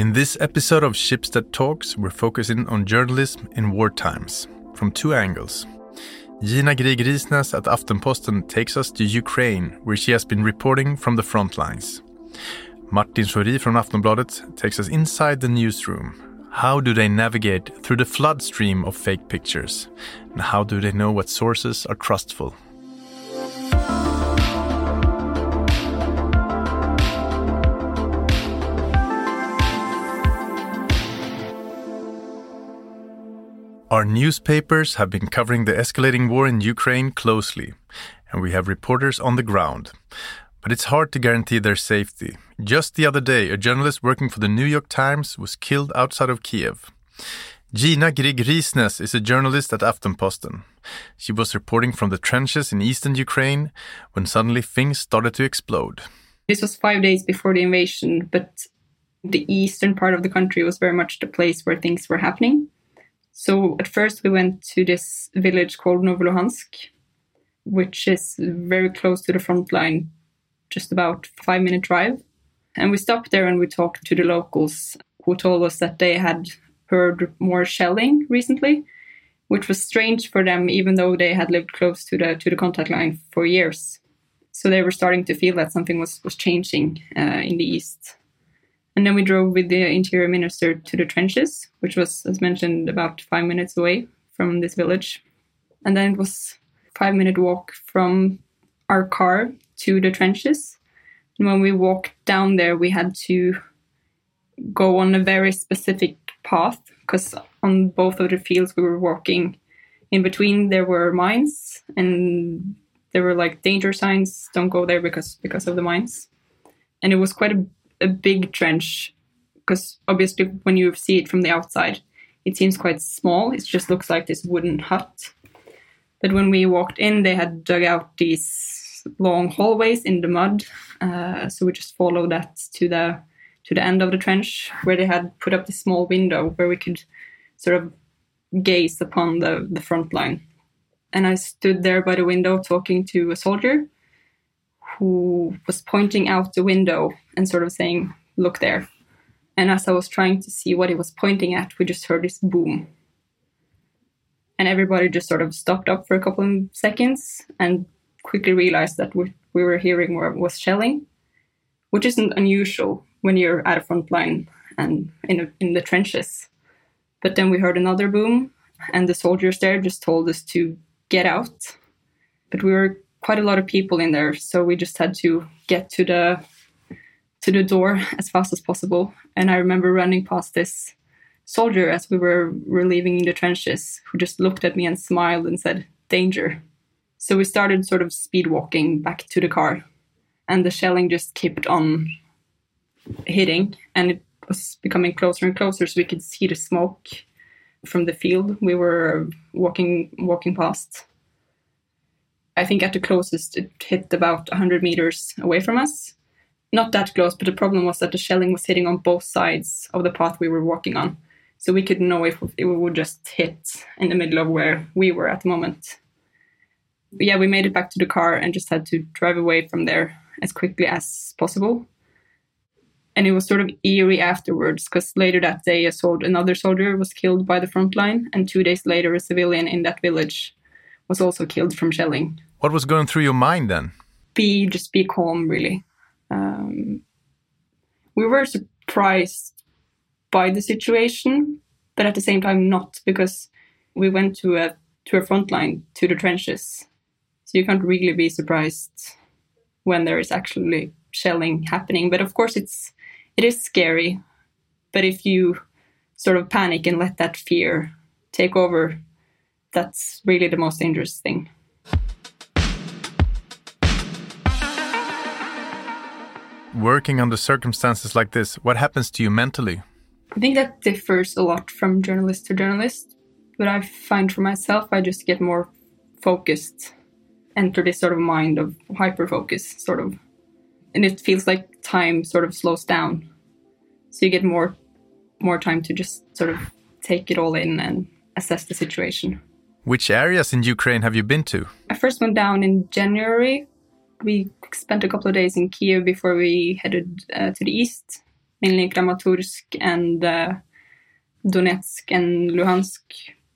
In this episode of Schibsted Talks, we're focusing on journalism in war times from two angles. Gina Grieg at Aftenposten takes us to Ukraine, where she has been reporting from the front lines. Martin Schori from Aftonbladet takes us inside the newsroom. How do they navigate through the flood stream of fake pictures? And how do they know what sources are trustful? Our newspapers have been covering the escalating war in Ukraine closely, and we have reporters on the ground. But it's hard to guarantee their safety. Just the other day, a journalist working for the New York Times was killed outside of Kiev. Gina Grieg Risnäs is a journalist at Aftenposten. She was reporting from the trenches in eastern Ukraine when suddenly things started to explode. This was five days before the invasion, but the eastern part of the country was very much the place where things were happening. So at first we went to this village called Novoluhansk, which is very close to the front line, just about five minute drive. And we stopped there and we talked to the locals who told us that they had heard more shelling recently, which was strange for them, even though they had lived close to the to the contact line for years. So they were starting to feel that something was was changing uh, in the east. And then we drove with the interior minister to the trenches, which was, as mentioned, about five minutes away from this village. And then it was five minute walk from our car to the trenches. And when we walked down there, we had to go on a very specific path because on both of the fields we were walking in between there were mines and there were like danger signs don't go there because because of the mines and it was quite a a big trench because obviously when you see it from the outside, it seems quite small. It just looks like this wooden hut. But when we walked in, they had dug out these long hallways in the mud. Uh, so we just followed that to the to the end of the trench where they had put up this small window where we could sort of gaze upon the, the front line. And I stood there by the window talking to a soldier who was pointing out the window and sort of saying, Look there. And as I was trying to see what he was pointing at, we just heard this boom. And everybody just sort of stopped up for a couple of seconds and quickly realized that what we were hearing was shelling, which isn't unusual when you're at a front line and in, a, in the trenches. But then we heard another boom, and the soldiers there just told us to get out. But we were quite a lot of people in there, so we just had to get to the to the door as fast as possible. And I remember running past this soldier as we were, leaving the trenches, who just looked at me and smiled and said, "Danger." So we started sort of speed walking back to the car, and the shelling just kept on hitting, and it was becoming closer and closer, so we could see the smoke from the field we were walking walking past I think at the closest it hit about 100 meters away from us. Not that close, but the problem was that the shelling was hitting on both sides of the path we were walking on. So we couldn't know if it would just hit in the middle of where we were at the moment. But yeah, we made it back to the car and just had to drive away from there as quickly as possible. And it was sort of eerie afterwards because later that day, a soldier, another soldier was killed by the front line, and two days later, a civilian in that village was also killed from shelling. What was going through your mind then? Be just be calm, really. Um, we were surprised by the situation, but at the same time not because we went to a to a front line to the trenches, so you can't really be surprised when there is actually shelling happening. But of course, it's it is scary. But if you sort of panic and let that fear take over, that's really the most dangerous thing. Working under circumstances like this, what happens to you mentally? I think that differs a lot from journalist to journalist. But I find for myself, I just get more focused, enter this sort of mind of hyper focus, sort of. And it feels like time sort of slows down. So you get more more time to just sort of take it all in and assess the situation. Which areas in Ukraine have you been to? I first went down in January we spent a couple of days in Kiev before we headed uh, to the east mainly Kramatorsk and uh, Donetsk and Luhansk,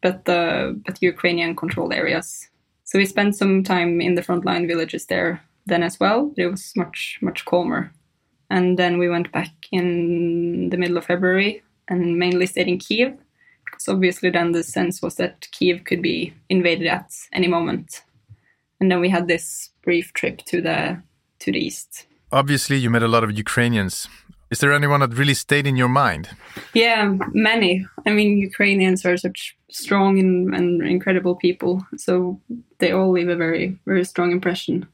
but uh, but Ukrainian controlled areas. So we spent some time in the frontline villages there then as well. It was much much calmer. And then we went back in the middle of February and mainly stayed in Kiev, because obviously then the sense was that Kiev could be invaded at any moment. And then we had this brief trip to the to the east. Obviously, you met a lot of Ukrainians. Is there anyone that really stayed in your mind? Yeah, many. I mean, Ukrainians are such strong and, and incredible people, so they all leave a very, very strong impression.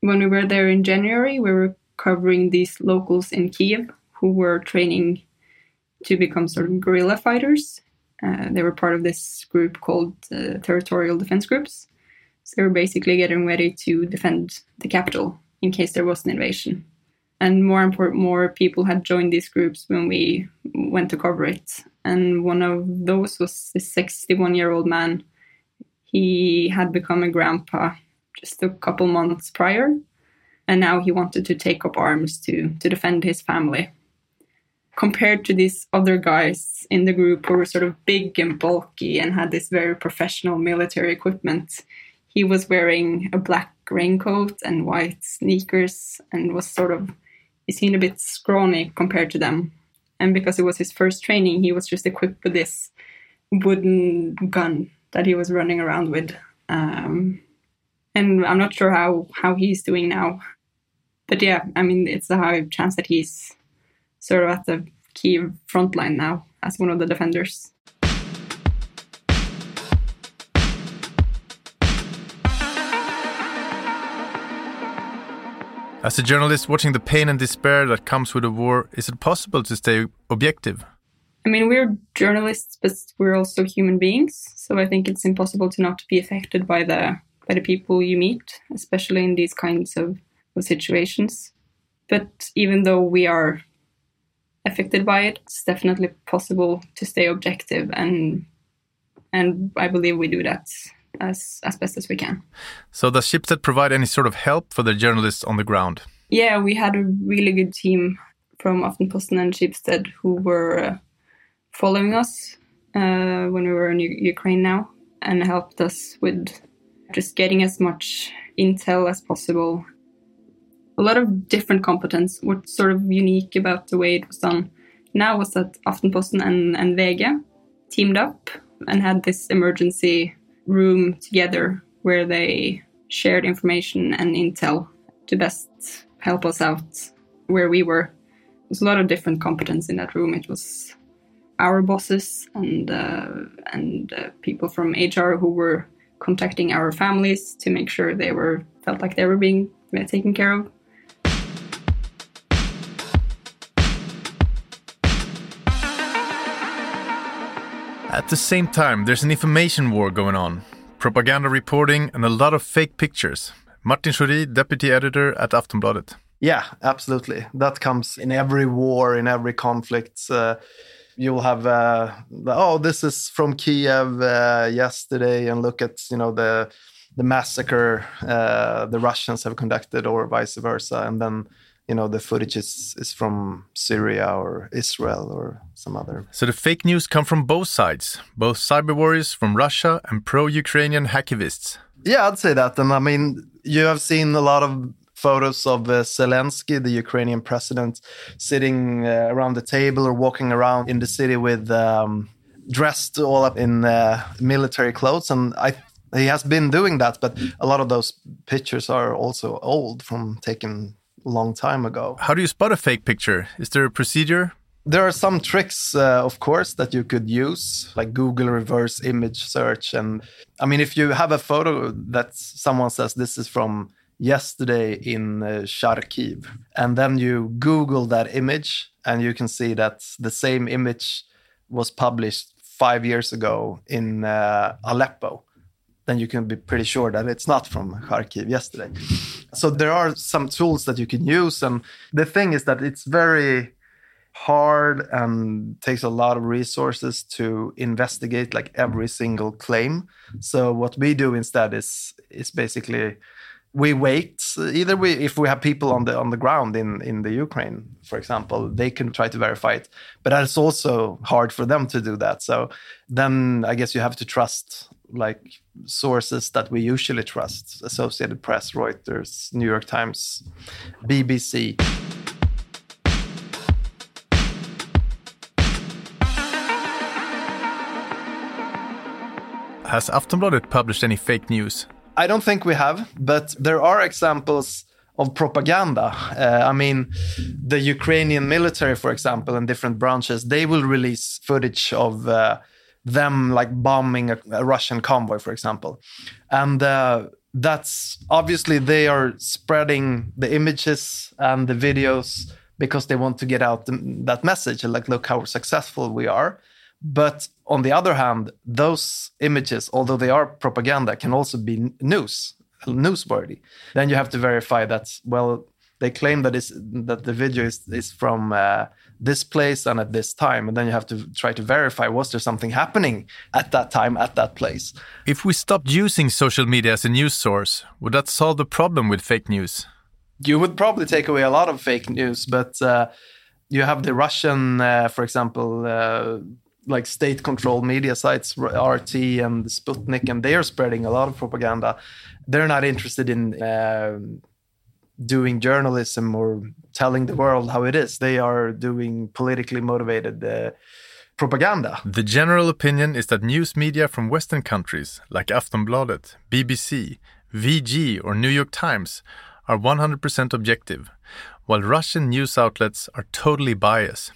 When we were there in January, we were covering these locals in Kiev who were training to become sort of guerrilla fighters. Uh, they were part of this group called uh, Territorial Defense Groups. So they were basically getting ready to defend the capital in case there was an invasion and more important, more people had joined these groups when we went to cover it. And one of those was this 61 year old man. He had become a grandpa just a couple months prior, and now he wanted to take up arms to, to defend his family. Compared to these other guys in the group who were sort of big and bulky and had this very professional military equipment, he was wearing a black raincoat and white sneakers and was sort of he seemed a bit scrawny compared to them. And because it was his first training, he was just equipped with this wooden gun that he was running around with. Um, and I'm not sure how, how he's doing now. But yeah, I mean, it's a high chance that he's sort of at the key front line now as one of the defenders. As a journalist watching the pain and despair that comes with a war, is it possible to stay objective? I mean, we're journalists, but we're also human beings. So I think it's impossible to not be affected by the by the people you meet, especially in these kinds of, of situations. But even though we are affected by it, it's definitely possible to stay objective, and and I believe we do that as as best as we can. So does Schibsted provide any sort of help for the journalists on the ground? Yeah, we had a really good team from Aftenposten and Schibsted who were uh, following us uh, when we were in U Ukraine now and helped us with just getting as much intel as possible. A lot of different competence. What's sort of unique about the way it was done now was that Aftenposten and, and VG teamed up and had this emergency room together where they shared information and intel to best help us out where we were. There was a lot of different competence in that room. It was our bosses and uh, and uh, people from HR who were contacting our families to make sure they were felt like they were being taken care of. At the same time, there's an information war going on, propaganda reporting, and a lot of fake pictures. Martin Schori, deputy editor at Aftonbladet. Yeah, absolutely. That comes in every war, in every conflict. Uh, you'll have, uh, oh, this is from Kiev uh, yesterday, and look at you know the the massacre uh, the Russians have conducted, or vice versa, and then you know the footage is, is from Syria or Israel or some other. So the fake news come from both sides, both cyber warriors from Russia and pro-Ukrainian hacktivists. Yeah, I'd say that, and I mean you have seen a lot of photos of uh, Zelensky, the Ukrainian president, sitting uh, around the table or walking around in the city with um, dressed all up in uh, military clothes, and I he has been doing that, but a lot of those pictures are also old from taken long time ago. How do you spot a fake picture? Is there a procedure? There are some tricks, uh, of course, that you could use, like Google reverse image search. And I mean, if you have a photo that someone says this is from yesterday in uh, Kharkiv, and then you Google that image, and you can see that the same image was published five years ago in uh, Aleppo then you can be pretty sure that it's not from Kharkiv yesterday. So there are some tools that you can use. And the thing is that it's very hard and takes a lot of resources to investigate like every single claim. So what we do instead is is basically we wait. Either we, if we have people on the on the ground in in the Ukraine, for example, they can try to verify it. But that's also hard for them to do that. So then I guess you have to trust like sources that we usually trust: Associated Press, Reuters, New York Times, BBC. Has Aftonbladet published any fake news? I don't think we have, but there are examples of propaganda. Uh, I mean, the Ukrainian military, for example, and different branches, they will release footage of uh, them like bombing a, a, Russian convoy, for example. And uh, that's obviously they are spreading the images and the videos because they want to get out that message like, look how successful we are. But on the other hand, those images, although they are propaganda, can also be news, newsworthy. Then you have to verify that, well, they claim that, that the video is, is from uh, this place and at this time. And then you have to try to verify was there something happening at that time, at that place? If we stopped using social media as a news source, would that solve the problem with fake news? You would probably take away a lot of fake news, but uh, you have the Russian, uh, for example, uh, like state controlled media sites, RT and Sputnik, and they are spreading a lot of propaganda. They're not interested in uh, doing journalism or telling the world how it is. They are doing politically motivated uh, propaganda. The general opinion is that news media from Western countries like Aftonbladet, BBC, VG, or New York Times are 100% objective, while Russian news outlets are totally biased.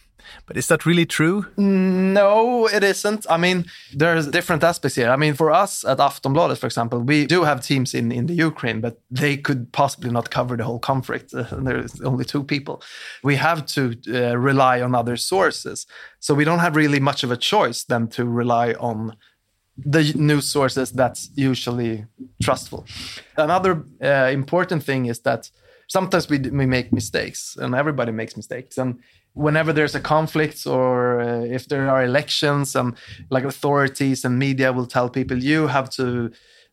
But is that really true? No, it isn't. I mean, there's different aspects here. I mean, for us at Aftonbladet, for example, we do have teams in, in the Ukraine, but they could possibly not cover the whole conflict. Uh, there's only two people. We have to uh, rely on other sources. So we don't have really much of a choice than to rely on the news sources that's usually trustful. Another uh, important thing is that sometimes we, we make mistakes and everybody makes mistakes. And whenever there's a conflict or uh, if there are elections and like authorities and media will tell people you have to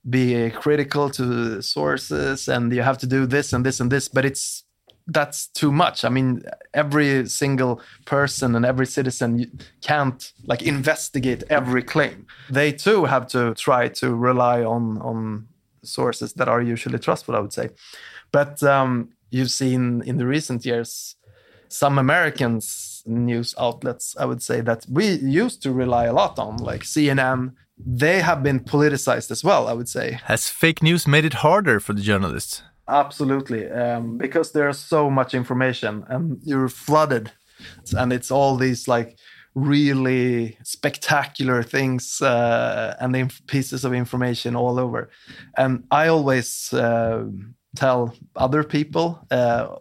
be critical to sources and you have to do this and this and this but it's that's too much. I mean every single person and every citizen can't like investigate every claim. They too have to try to rely on on sources that are usually trustful i would say. But um, you've seen in the recent years some Americans news outlets, I would say that we used to rely a lot on, like CNN. They have been politicized as well, I would say. Has fake news made it harder for the journalists? Absolutely, um, because there's so much information and you're flooded, and it's all these like really spectacular things uh, and pieces of information all over. And I always uh, tell other people uh,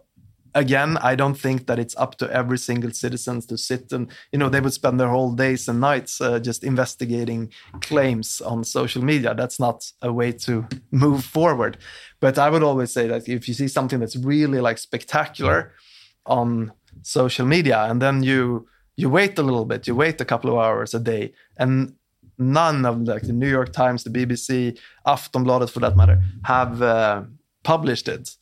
again, I don't think that it's up to every single citizen to sit and, you know, they would spend their whole days and nights uh, just investigating claims on social media. That's not a way to move forward. But I would always say that if you see something that's really like spectacular on social media and then you you wait a little bit, you wait a couple of hours a day and none of like the New York Times, the BBC, Aftonbladet for that matter, have uh, published it.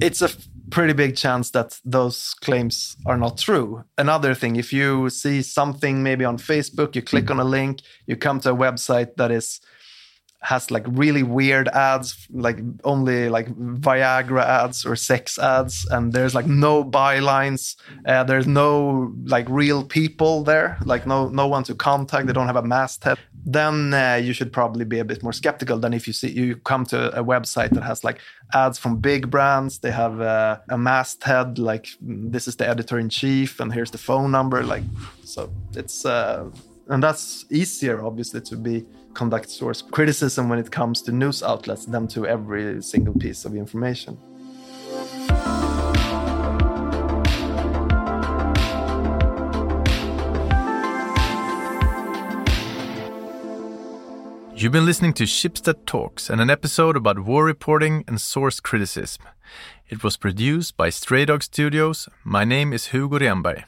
It's a pretty big chance that those claims are not true. Another thing, if you see something maybe on Facebook, you click on a link, you come to a website that is has like really weird ads, like only like Viagra ads or sex ads, and there's like no bylines. Uh, there's no like real people there, like no no one to contact. They don't have a masthead then uh, you should probably be a bit more skeptical than if you see you come to a website that has like ads from big brands. They have uh, a masthead like this is the editor in chief and here's the phone number like so it's uh, and that's easier obviously to be conduct source criticism when it comes to news outlets than to every single piece of information You've been listening to Schibsted Talks and an episode about war reporting and source criticism. It was produced by Stray Dog Studios. My name is Hugo Renberg.